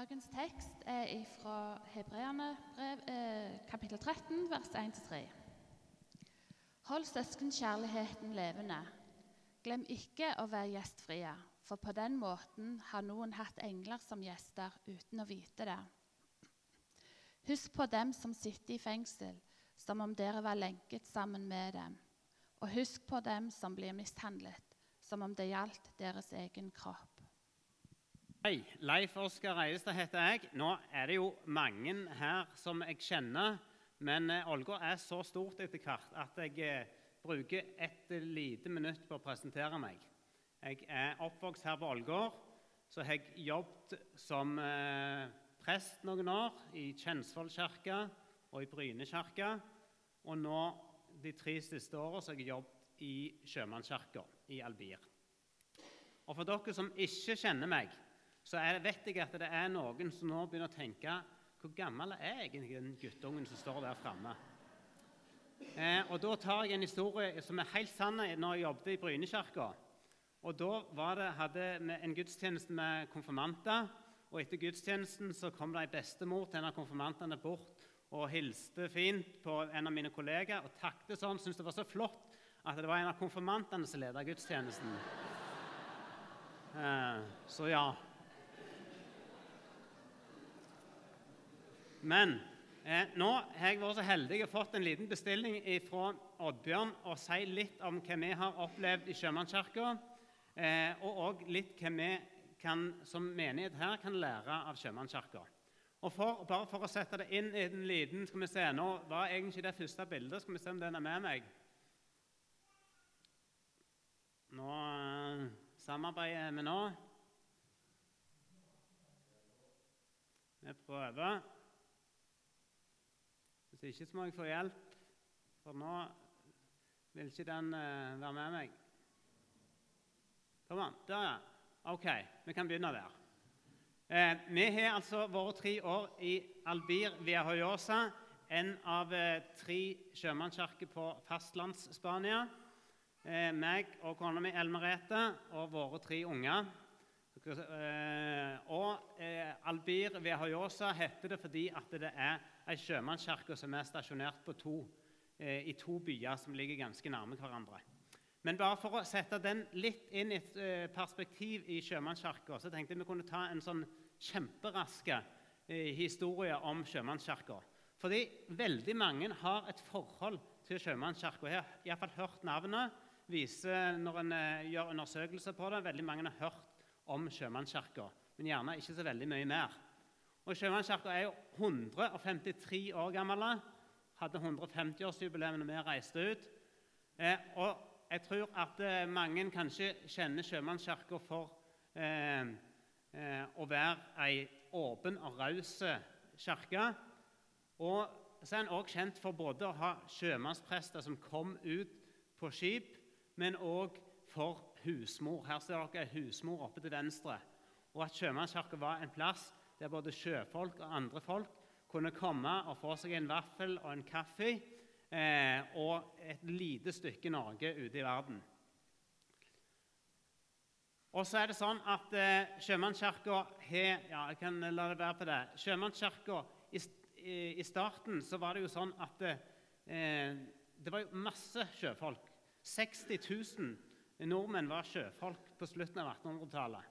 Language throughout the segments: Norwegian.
Dagens tekst er fra Hebreane eh, kapittel 13, vers 1-3. Hold søskenkjærligheten levende. Glem ikke å være gjestfrie, for på den måten har noen hatt engler som gjester uten å vite det. Husk på dem som sitter i fengsel, som om dere var lenket sammen med dem. Og husk på dem som blir mishandlet, som om det gjaldt deres egen kropp. Hei, Leif Oskar Reiestad heter jeg. Nå er det jo mange her som jeg kjenner. Men eh, Ålgård er så stort etter hvert at jeg eh, bruker et lite minutt på å presentere meg. Jeg er oppvokst her på Ålgård. Så har jeg jobbet som eh, prest noen år i Kjensvoll kirke og i Bryne kirke. Og nå de tre siste årene har jeg jobbet i Sjømannskirka i Albir. Og for dere som ikke kjenner meg, så jeg vet jeg at det er noen som nå begynner å tenke hvor gammel er egentlig den guttungen som står der framme? Eh, og Da tar jeg en historie som er helt sann når jeg jobbet i Brynekirka. Og Da det, hadde vi en gudstjeneste med konfirmanter. og Etter gudstjenesten så kom det ei bestemor til en av konfirmantene bort og hilste fint på en av mine kollegaer og takket sånn. Syntes det var så flott at det var en av konfirmantene som ledet gudstjenesten. Eh, så ja. Men eh, nå har jeg vært så heldig å fått en liten bestilling fra Oddbjørn å si litt om hva vi har opplevd i Sjømannskirka, eh, og òg litt hva vi kan, som menighet her kan lære av Sjømannskirka. Og for, bare for å sette det inn i den liten skal vi se, Nå var egentlig det første bildet. Skal vi se om den er med meg. Nå eh, samarbeider vi nå. Vi prøver. Hvis ikke så må jeg få hjelp, for nå vil ikke den uh, være med meg. Kom an. Der, ja. OK, vi kan begynne der. Eh, vi har altså vært tre år i Albir via Hoyosa, en av eh, tre sjømannskirker på fastlands-Spania. Eh, meg og kona mi Elmerete og våre tre unger. Eh, og eh, Albir via Hoyosa heter det fordi at det er ei sjømannskirke som er stasjonert to, eh, i to byer som ligger ganske nærme hverandre. Men bare for å sette den litt inn i et eh, perspektiv i sjømannskirka, så tenkte jeg vi kunne ta en sånn kjemperask eh, historie om sjømannskirka. Fordi veldig mange har et forhold til sjømannskirka. Jeg har iallfall hørt navnet. viser Når en gjør undersøkelser på det, veldig mange har hørt om sjømannskirka, men gjerne ikke så veldig mye mer. Og Sjømannskirka er jo 153 år gammel. Hadde 150-årsjubileum da vi reiste ut. Eh, og jeg tror at eh, mange kanskje kjenner Sjømannskirka for eh, eh, å være ei åpen og raus kirke. Og så er en også kjent for både å ha sjømannsprester som kom ut på skip, men òg for husmor. Her ser dere husmor oppe til venstre. Og at Sjømannskirka var en plass der både sjøfolk og andre folk kunne komme og få seg en vaffel og en kaffe eh, og et lite stykke Norge ute i verden. Og så er det sånn at eh, Sjømannskirka har Ja, jeg kan la det være på det. Sjømannskirka i, i, starten så var det jo sånn at eh, det var jo masse sjøfolk. 60 000 nordmenn var sjøfolk på slutten av 1800-tallet.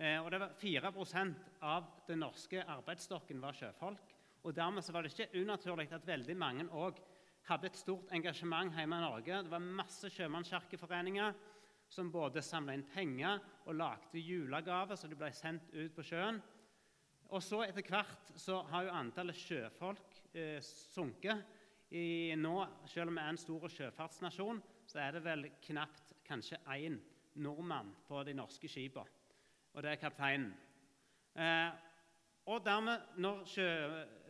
Eh, og det var 4% av den norske arbeidsstokken var sjøfolk. Og Dermed var det ikke unaturlig at veldig mange også hadde et stort engasjement hjemme i Norge. Det var masse sjømannskirkeforeninger som både samla inn penger og lagde julegaver så de ble sendt ut på sjøen. Og så Etter hvert så har jo antallet sjøfolk eh, sunket. I, nå, selv om vi er en stor sjøfartsnasjon, så er det vel knapt kanskje én nordmann på de norske skipene og det er kapteinen. Eh, og dermed, når, sjø,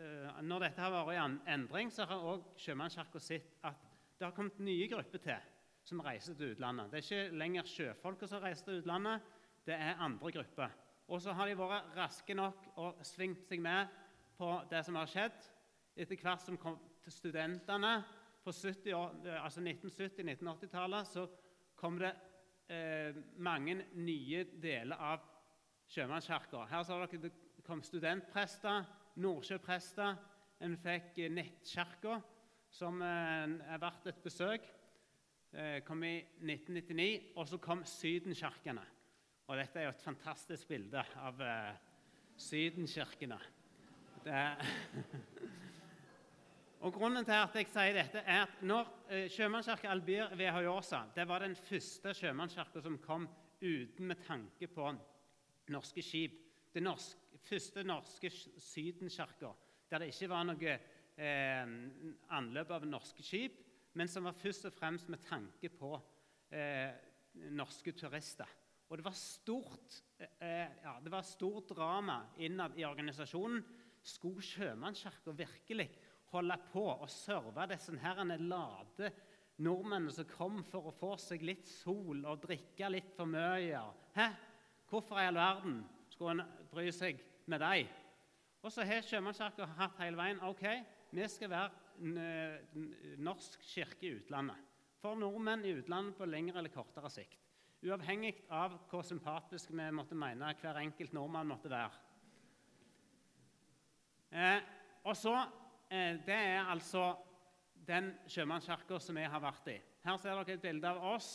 eh, når, dette har vært i endring, så har òg Sjømannskirka sett at det har kommet nye grupper til som reiser til utlandet. Det er ikke lenger sjøfolka som reiser til utlandet, det er andre grupper. Og så har de vært raske nok og svingt seg med på det som har skjedd. Etter hvert som kom til studentene på altså 1970-1980-tallet, så kom det eh, mange nye deler av Sjømannskirka. Her ser dere det kom studentprester, nordsjøprester. En fikk eh, Nettkirka, som eh, er verdt et besøk. Det kom i 1999. Og så kom Sydenkirkene. Og dette er jo et fantastisk bilde av eh, Sydenkirkene. Og Grunnen til at jeg sier dette, er at når eh, Sjømannskirka Albir ved Høyosa det var den første sjømannskirka som kom uten med tanke på norske skip. Den norske, første norske sydenkirka der det ikke var noe eh, anløp av norske skip, men som var først og fremst med tanke på eh, norske turister. Og det var stort, eh, ja, det var stort drama innad i organisasjonen. Skulle Sjømannskirka virkelig holde på å serve disse herrene lade nordmennene som kom for å få seg litt sol og drikke litt for mye. Hæ? Hvorfor i all verden skulle en bry seg med dem? Og så har Sjømannskirka hatt hele veien ok, vi skal være norsk kirke i utlandet. For nordmenn i utlandet på lengre eller kortere sikt. Uavhengig av hvor sympatisk vi måtte mene hver enkelt nordmann måtte være. Eh, og så Eh, det er altså den sjømannskirka som vi har vært i. Her ser dere et bilde av oss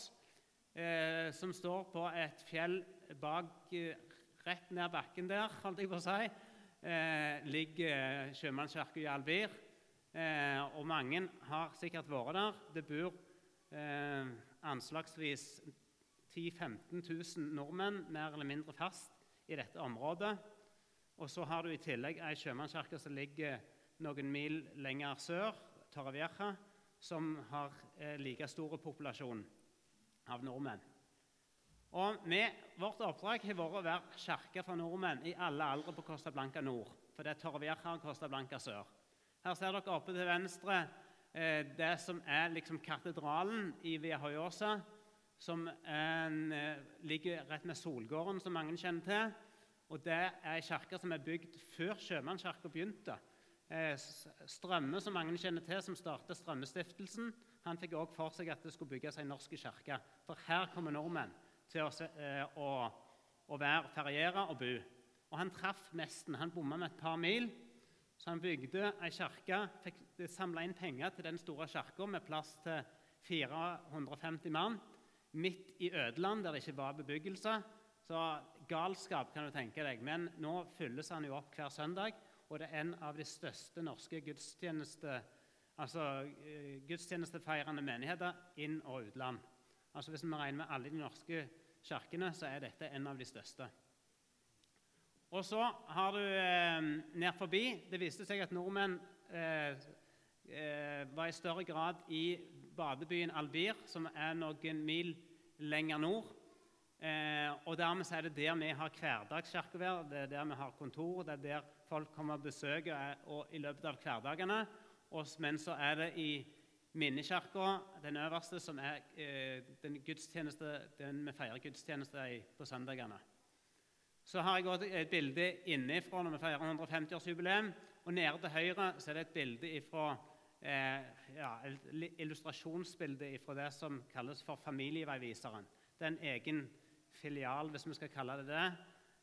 eh, som står på et fjell bak, rett ned bakken der, holdt jeg på å si. Eh, ligger sjømannskirka i Albir. Eh, og mange har sikkert vært der. Det bor eh, anslagsvis 10 000-15 000 nordmenn mer eller mindre fast i dette området. Og så har du i tillegg ei sjømannskirke som ligger noen mil lenger sør, Torrevieja, som har eh, like stor populasjon av nordmenn. Og med, Vårt oppdrag har vært å være kirke for nordmenn i alle aldre på Costa Blanca nord. For det er Torrevieja og Costa Blanca sør. Her ser dere oppe til venstre eh, det som er liksom katedralen i Via Hoyosa, som eh, ligger rett med Solgården, som mange kjenner til. Og Det er ei kirke som er bygd før Sjømannskirka begynte. Eh, Strømme, som mange kjenner til, som startet Strømmestiftelsen, han fikk også for seg at det skulle bygges en norsk kirke. For her kommer nordmenn til å, eh, å, å være feriere og bo. Og han traff nesten. Han bomma med et par mil. Så han bygde ei kirke, fikk samla inn penger til den store kirka med plass til 450 mann, midt i ødeland, der det ikke var bebyggelse. Så galskap, kan du tenke deg. Men nå fylles han jo opp hver søndag og det er en av de største norske gudstjeneste, altså, eh, gudstjenestefeirende menigheter inn- og utland. Altså Hvis vi regner med alle de norske kirkene, så er dette en av de største. Og så har du eh, ned forbi Det viste seg at nordmenn eh, eh, var i større grad i badebyen Albir, som er noen mil lenger nord. Eh, og Dermed er det der vi har hverdagskirkevær, det er der vi har kontor, det er der folk kommer og besøker og, i løpet av hverdagene. Og, men så er det i minnekirka, den øverste, som er eh, den, den vi feirer gudstjeneste i på søndagene. Så har jeg også et bilde innenfra når vi feirer 150-årsjubileum. Og nede til høyre så er det et bilde ifra, eh, ja, et illustrasjonsbilde fra det som kalles for Familieveiviseren. Det er en egen filial, hvis vi skal kalle det det,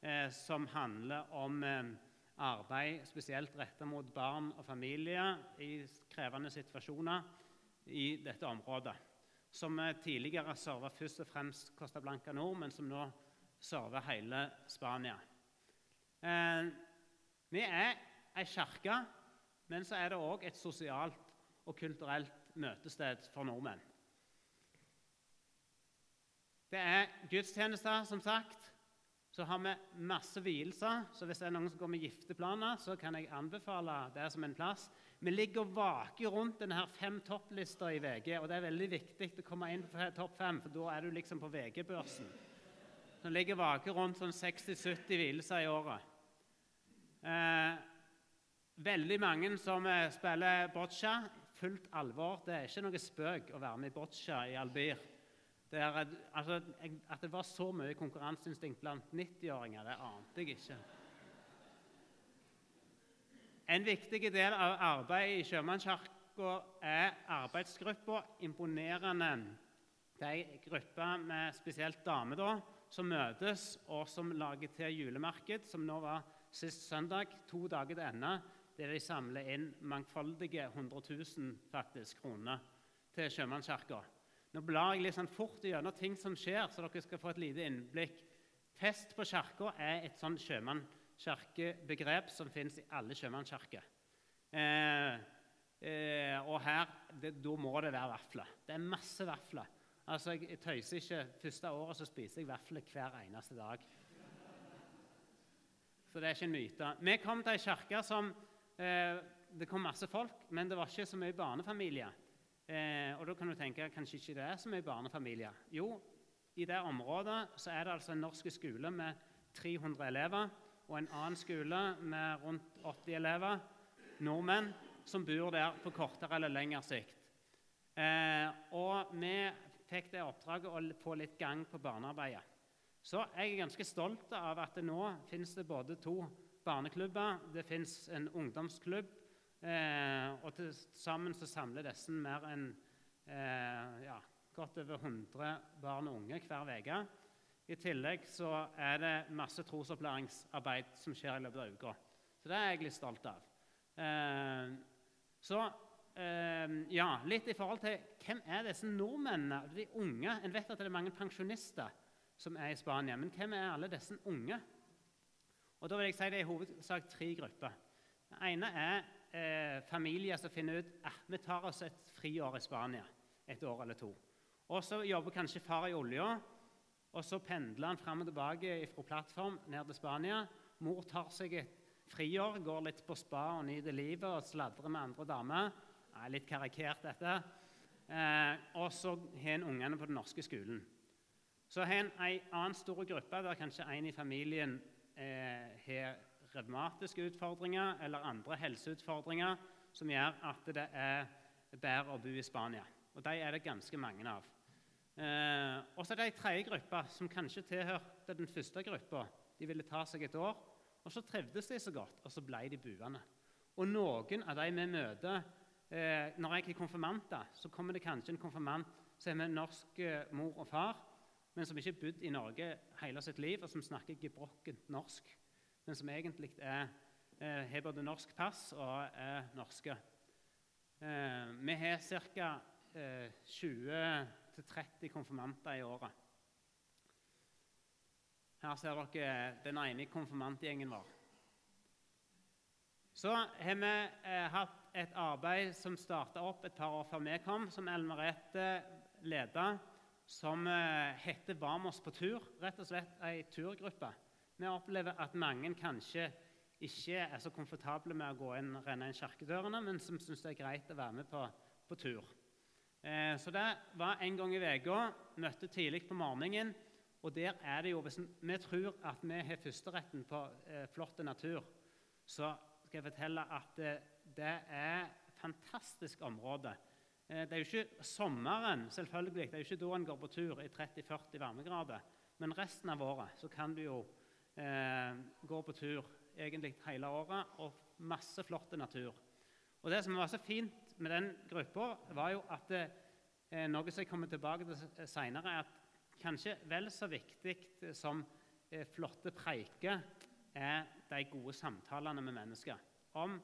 eh, som handler om eh, arbeid spesielt rettet mot barn og familie i krevende situasjoner i dette området. Som tidligere serva først og fremst Costa Blanca nord, men som nå server hele Spania. Eh, vi er ei kirke, men så er det òg et sosialt og kulturelt møtested for nordmenn. Det er gudstjenester, som sagt, så har vi masse vielser. Så hvis det er noen som går med gifteplaner, så kan jeg anbefale det som en plass. Vi ligger og vaker rundt denne fem topplista i VG, og det er veldig viktig å komme inn på topp fem, for da er du liksom på VG-børsen. Så ligger og vaker rundt sånn 60-70 vielser i året. Eh, veldig mange som eh, spiller boccia. Fullt alvor. Det er ikke noe spøk å være med i boccia i Albir. Det er, altså, at det var så mye konkurranseinstinkt blant 90-åringer, det ante jeg ikke. En viktig del av arbeidet i Sjømannskirka er arbeidsgruppa. Imponerende. Det er ei gruppe med spesielt damer da, som møtes, og som lager til julemarked, som nå var sist søndag, to dager til ende, der de samler inn mangfoldige 100 000 faktisk, kroner til Sjømannskirka. Nå blar jeg litt sånn fort gjennom ting som skjer, så dere skal få et lite innblikk. Fest på kirka er et sånn sjømannskirkebegrep som fins i alle sjømannskirker. Eh, eh, og her det, da må det være vafler. Det er masse vafler. Altså, Jeg, jeg tøyser ikke. Første året så spiser jeg vafler hver eneste dag. Så det er ikke en myte. Vi kom til ei kirke som eh, Det kom masse folk, men det var ikke så mye barnefamilier. Eh, og da kan du tenke kanskje ikke det er så mye barnefamilier. Jo, i det området så er det altså en norsk skole med 300 elever og en annen skole med rundt 80 elever, nordmenn, som bor der på kortere eller lengre sikt. Eh, og vi fikk det oppdraget å få litt gang på barnearbeidet. Så jeg er ganske stolt av at nå finnes det både to barneklubber, det finnes en ungdomsklubb, og til sammen så samler disse mer enn eh, ja, godt over 100 barn og unge hver uke. I tillegg så er det masse trosopplæringsarbeid som skjer i løpet av uka. Så det er jeg litt stolt av. Eh, så eh, ja, litt i forhold til hvem er disse nordmennene, de unge? En vet at det er mange pensjonister som er i Spania, men hvem er alle disse unge? Og da vil jeg si Det er i hovedsak tre grupper. Den ene er eh, familier som finner ut at eh, vi tar oss et friår i Spania et år eller to. Og så jobber kanskje far i olja, og så pendler han fram og tilbake fra plattform ned til Spania. Mor tar seg et friår, går litt på spa og nyter livet og sladrer med andre damer. Det er litt karikert, dette. Eh, og så har en ungene på den norske skolen. Så har en annen stor gruppe der kanskje en i familien eh, har revmatiske utfordringer eller andre helseutfordringer som gjør at det er bedre å bo i Spania. Og De er det ganske mange av. Eh, og så er det ei tredje gruppe som kanskje tilhørte den første gruppa. De ville ta seg et år, og så trivdes de så godt, og så ble de buende. Og noen av de vi møter eh, Når jeg er konfirmanter, så kommer det kanskje en konfirmant som er med norsk eh, mor og far, men som ikke har bodd i Norge hele sitt liv, og som snakker gebrokkent norsk, men som egentlig er, eh, har både norsk pass og er norske. Eh, vi har ca. Eh, 20 30 konfirmanter i året. Her ser dere den ene konfirmantgjengen vår. Så har vi eh, hatt et arbeid som starta opp et par år før vi kom, som Ellen Merete leda, som eh, heter 'Vamos på tur'. Rett og slett ei turgruppe. Vi opplever at mange kanskje ikke er så komfortable med å gå inn, renne inn kirkedørene, men som syns det er greit å være med på, på tur. Eh, så det var en gang i uka. Møtte tidlig på morgenen. Og der er det jo, Hvis vi tror at vi har førsteretten på eh, flott natur, så skal jeg fortelle at eh, det er et fantastisk område. Eh, det er jo ikke sommeren, selvfølgelig, det er jo ikke da en går på tur i 30-40 varmegrader. Men resten av året så kan du jo eh, går på tur egentlig hele året, og masse flott natur. Og Det som var så fint med den gruppa, var jo at eh, noe som jeg kommer tilbake til seinere, er at kanskje vel så viktig som eh, flotte preiker er de gode samtalene med mennesker om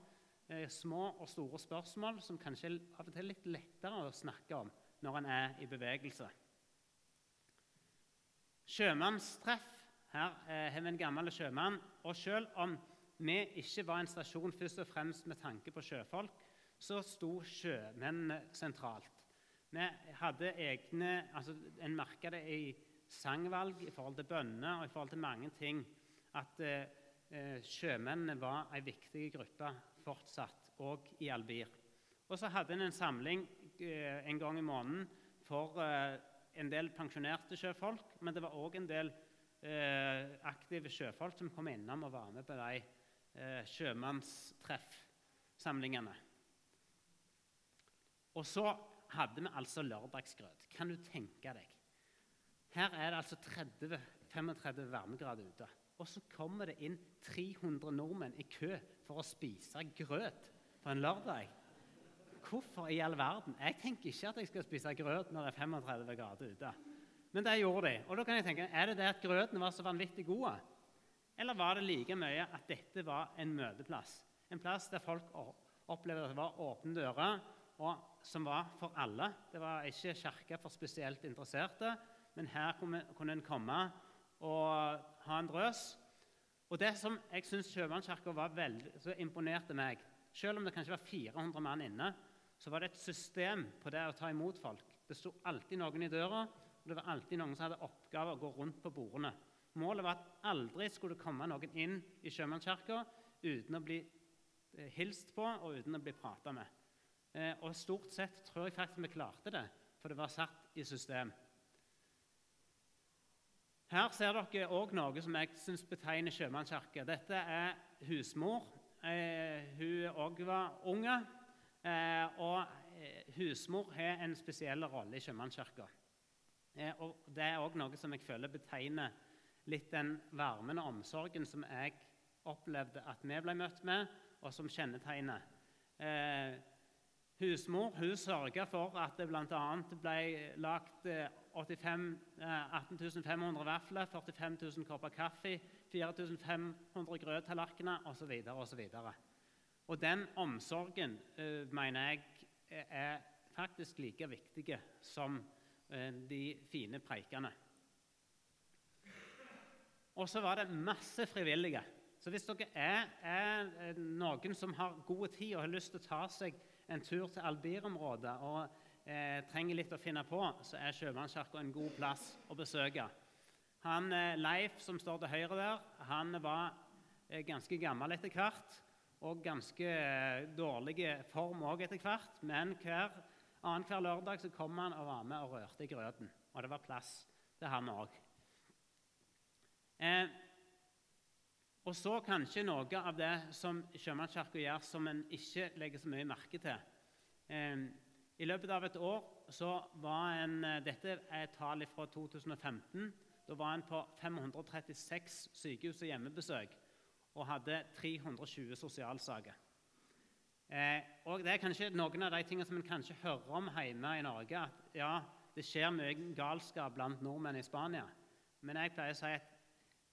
eh, små og store spørsmål som kanskje av og til er litt lettere å snakke om når en er i bevegelse. Sjømannstreff. Her eh, har vi en gammel sjømann. Og selv om vi ikke var en stasjon først og fremst med tanke på sjøfolk, så sto sjømennene sentralt. Vi hadde egne, altså En merka det i sangvalg i forhold til bønner og i forhold til mange ting. At eh, sjømennene var en viktig gruppe fortsatt, òg i Albir. Og så hadde en en samling eh, en gang i måneden for eh, en del pensjonerte sjøfolk, men det var òg en del eh, aktive sjøfolk som kom innom og var med på de eh, sjømannstreffsamlingene. Og så hadde vi altså lørdagsgrøt. Kan du tenke deg? Her er det altså 30-35 varmegrader ute. Og så kommer det inn 300 nordmenn i kø for å spise grøt på en lørdag. Hvorfor i all verden? Jeg tenker ikke at jeg skal spise grøt når det er 35 grader ute. Men det gjorde de. Og da kan jeg tenke, Er det det at grøten var så vanvittig god? Eller var det like mye at dette var en møteplass? En plass der folk opplevde at det var åpne dører, og som var for alle. Det var ikke kirke for spesielt interesserte, men her kunne en komme og ha en drøs. Og Det som jeg syns Sjømannskirka var veldig, så imponerte meg Selv om det kanskje var 400 mann inne, så var det et system på det å ta imot folk. Det sto alltid noen i døra, og det var alltid noen som hadde oppgave å gå rundt på bordene. Målet var at aldri skulle det komme noen inn i Sjømannskirka uten å bli eh, hilst på og uten å bli prata med. Eh, og stort sett tror jeg faktisk vi klarte det, for det var satt i system. Her ser dere òg noe som jeg syns betegner sjømannskirke. Dette er husmor. Eh, hun òg var unge. Og husmor har en spesiell rolle i sjømannskirka. Eh, og det er òg noe som jeg føler betegner litt den varmen og omsorgen som jeg opplevde at vi ble møtt med, og som kjennetegner. Eh, husmor hun sørga for at det bl.a. ble lagt 85, 18 500 vafler, 45 000 kopper kaffe, 4500 grøttallerkener osv. osv. Og den omsorgen eh, mener jeg er faktisk like viktig som de fine preikene. Og så var det masse frivillige. Så hvis dere er, er, eh, noen som har god tid og har lyst til å ta seg en tur til Albir-området og eh, trenger litt å finne på, så er Sjømannskirka en god plass å besøke. Han, eh, Leif, som står til høyre der, han var eh, ganske gammel etter hvert. Og ganske eh, dårlig form òg etter hvert. Men hver annenhver lørdag så kom han og var med og rørte i grøten. Og det var plass til han òg. Eh, og så kanskje noe av det som Sjømannskirka gjør som en ikke legger så mye merke til. Eh, I løpet av et år så var en eh, Dette er tall fra 2015. Da var en på 536 sykehus- og hjemmebesøk og hadde 320 sosialsaker. Eh, og Det er kanskje noen av de tingene som en kanskje hører om hjemme i Norge. At ja, det skjer mye galskap blant nordmenn i Spania. Men jeg pleier å si at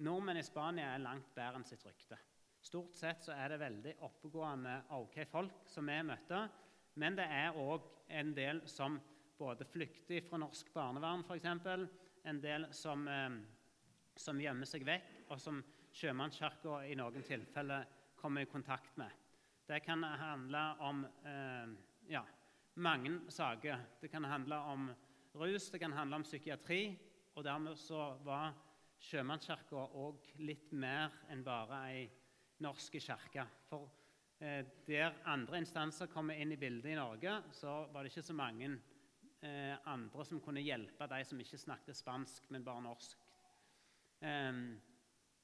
Nordmenn i Spania er langt bedre enn sitt rykte. Stort sett så er det veldig oppegående, ok folk som vi møter. Men det er òg en del som både flykter fra norsk barnevern, f.eks. En del som, eh, som, gjemmer seg vekk, og som Sjømannskirka i noen tilfeller kommer i kontakt med. Det kan handle om eh, ja, mange saker. Det kan handle om rus, det kan handle om psykiatri. Og dermed så var Sjømannskirka òg litt mer enn bare ei norsk kirke. For eh, der andre instanser kommer inn i bildet i Norge, så var det ikke så mange eh, andre som kunne hjelpe de som ikke snakket spansk, men bare norsk. Eh,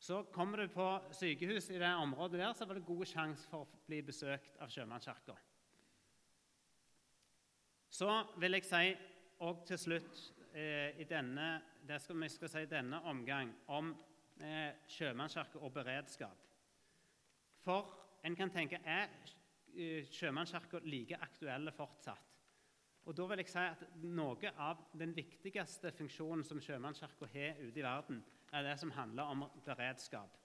så kommer du på sykehus i det området der, så var det god sjanse for å bli besøkt av Sjømannskirka. Så vil jeg si òg til slutt eh, i denne det skal vi skal si denne omgang om eh, sjømannskirke og beredskap. For en kan tenke er eh, sjømannskirka like aktuelle fortsatt? Og da vil jeg si at Noe av den viktigste funksjonen som sjømannskirka har ute i verden, er det som handler om beredskap.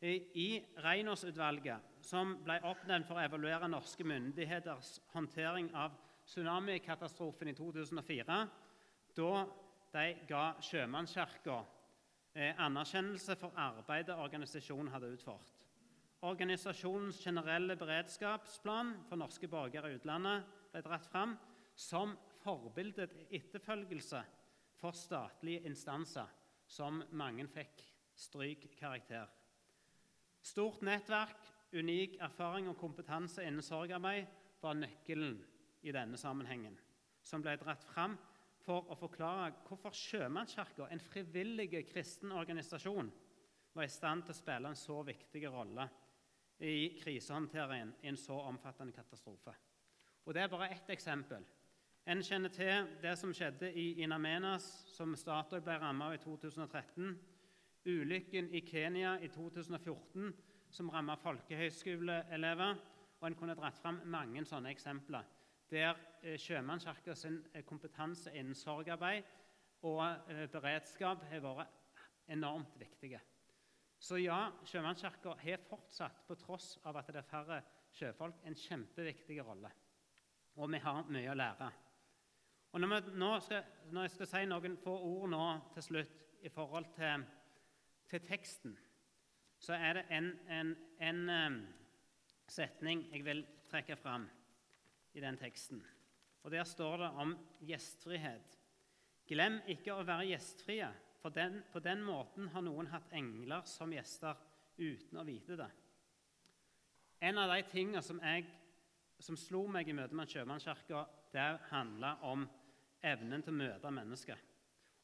I, Reinås-utvalget, som ble oppnevnt for å evaluere norske myndigheters håndtering av tsunamikatastrofen i 2004, da de ga Sjømannskirka eh, anerkjennelse for arbeidet organisasjonen hadde utført. Organisasjonens generelle beredskapsplan for norske borgere i utlandet ble dratt fram som forbilde til etterfølgelse for statlige instanser, som mange fikk strykkarakter. Stort nettverk, unik erfaring og kompetanse innen sorgarbeid var nøkkelen i denne sammenhengen, som ble dratt fram for å forklare hvorfor Sjømannskirka, en frivillig kristen organisasjon, var i stand til å spille en så viktig rolle i krisehåndteringen i en så omfattende katastrofe. Og Det er bare ett eksempel. En kjenner til det som skjedde i Inamenas, som Statoil ble rammet av i 2013. Ulykken i Kenya i 2014, som rammet folkehøyskoleelever. Og en kunne dratt fram mange sånne eksempler der eh, Sjømannskirka sin eh, kompetanse innen sorgarbeid og eh, beredskap har vært enormt viktige. Så ja, Sjømannskirka har fortsatt, på tross av at det er færre sjøfolk, en kjempeviktig rolle. Og vi har mye å lære. Og når, skal, når jeg skal si noen få ord nå til slutt i forhold til, til teksten, så er det en, en, en um, setning jeg vil trekke fram i den teksten. Og Der står det om gjestfrihet. Glem ikke å være gjestfrie, for den, på den måten har noen hatt engler som gjester uten å vite det. En av de tingene som, jeg, som slo meg i møte med Sjømannskirka, det handla om evnen til å møte mennesker.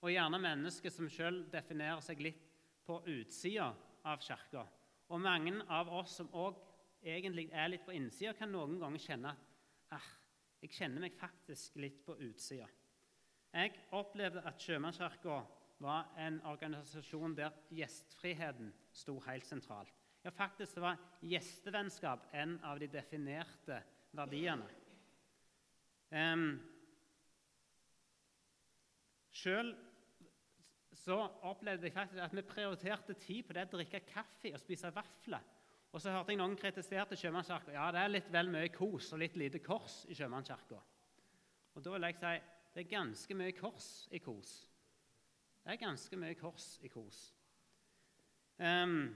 Og gjerne mennesker som sjøl definerer seg litt på utsida av kirka. Og mange av oss som òg egentlig er litt på innsida, kan noen ganger kjenne at jeg kjenner meg faktisk litt på utsida. Jeg opplevde at Sjømannskirka var en organisasjon der gjestfriheten sto helt sentralt. Ja, faktisk var gjestevennskap en av de definerte verdiene. Um, Sjøl så opplevde jeg faktisk at vi prioriterte tid på det å drikke kaffe og spise vafler. Og så hørte jeg noen kritiserte Sjømannskirka. Ja, det er litt vel mye kos og litt lite kors i Sjømannskirka. Og da vil jeg si det er ganske mye kors i kos. Det er ganske mye kors i kos. Um,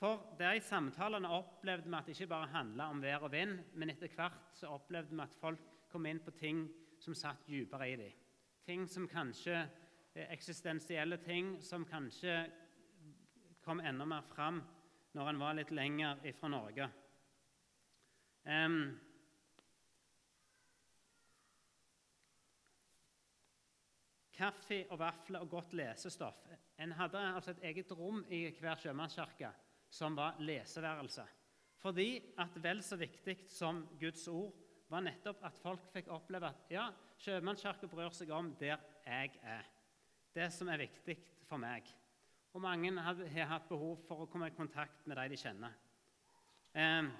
for de samtalene opplevde vi at det ikke bare handla om vær og vind, men etter hvert så opplevde vi at folk kom inn på ting som satt dypere i dem. Ting som kanskje eksistensielle ting som kanskje kom enda mer fram når en var litt lenger fra Norge. Um, kaffe og vafler og godt lesestoff. En hadde altså et eget rom i hver sjømannskirke som var leseværelse. Fordi at vel så viktig som Guds ord var nettopp at folk fikk oppleve at ja, sjømannskirka bryr seg om der jeg er. Det som er viktig for meg. Og mange har hatt behov for å komme i kontakt med de de kjenner. Eh,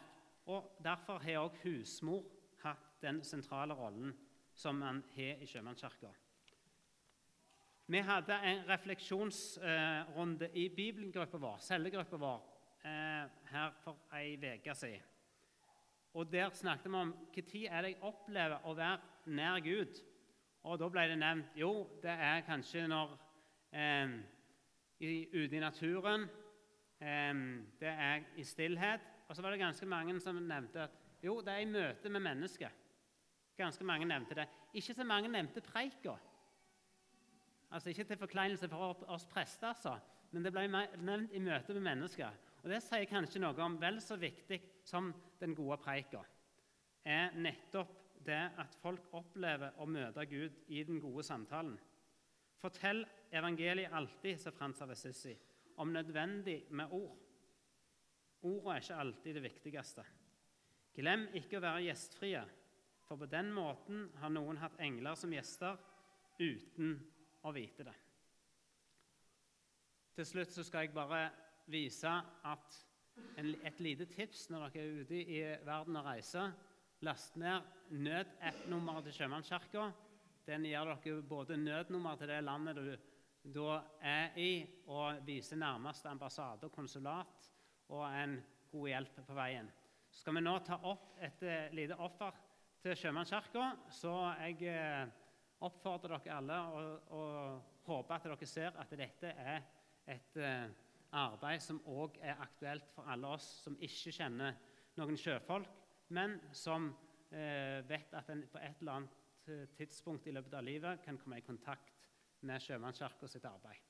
og Derfor har òg husmor hatt den sentrale rollen som man har i Sjømannskirka. Vi hadde en refleksjonsrunde eh, i bibelgruppa vår, cellegruppa vår eh, her for ei uke siden. Og Der snakket vi om når jeg opplever å være nær Gud. Og Da ble det nevnt jo, det er kanskje når eh, ute i naturen, eh, det er i stillhet. Og så var det ganske mange som nevnte at jo, det er i møte med mennesker. Ganske mange nevnte det. Ikke så mange nevnte preika. Altså Ikke til forkleinelse for oss prester, altså, men det ble nevnt i møte med mennesker. Og Det sier kanskje noe om vel så viktig som den gode preika er nettopp det at folk opplever å møte Gud i den gode samtalen. Fortell evangeliet alltid, sa Frans av Assisi, om nødvendig med ord. Ordene er ikke alltid det viktigste. Glem ikke å være gjestfrie, for på den måten har noen hatt engler som gjester uten å vite det. Til slutt så skal jeg bare vise at en, et lite tips når dere er ute i verden og reiser Last ned nødapp-nummeret til Sjømannskirka. Den gir dere både nødnummer til det landet du da er i, og viser nærmeste ambassade og konsulat, og en god hjelp på veien. Så skal vi nå ta opp et uh, lite offer til Sjømannskirka, så jeg uh, oppfordrer dere alle og, og håper at dere ser at dette er et uh, arbeid som òg er aktuelt for alle oss som ikke kjenner noen sjøfolk, men som eh, vet at en på et eller annet eh, tidspunkt i løpet av livet kan komme i kontakt med Sjømannskirka sitt arbeid.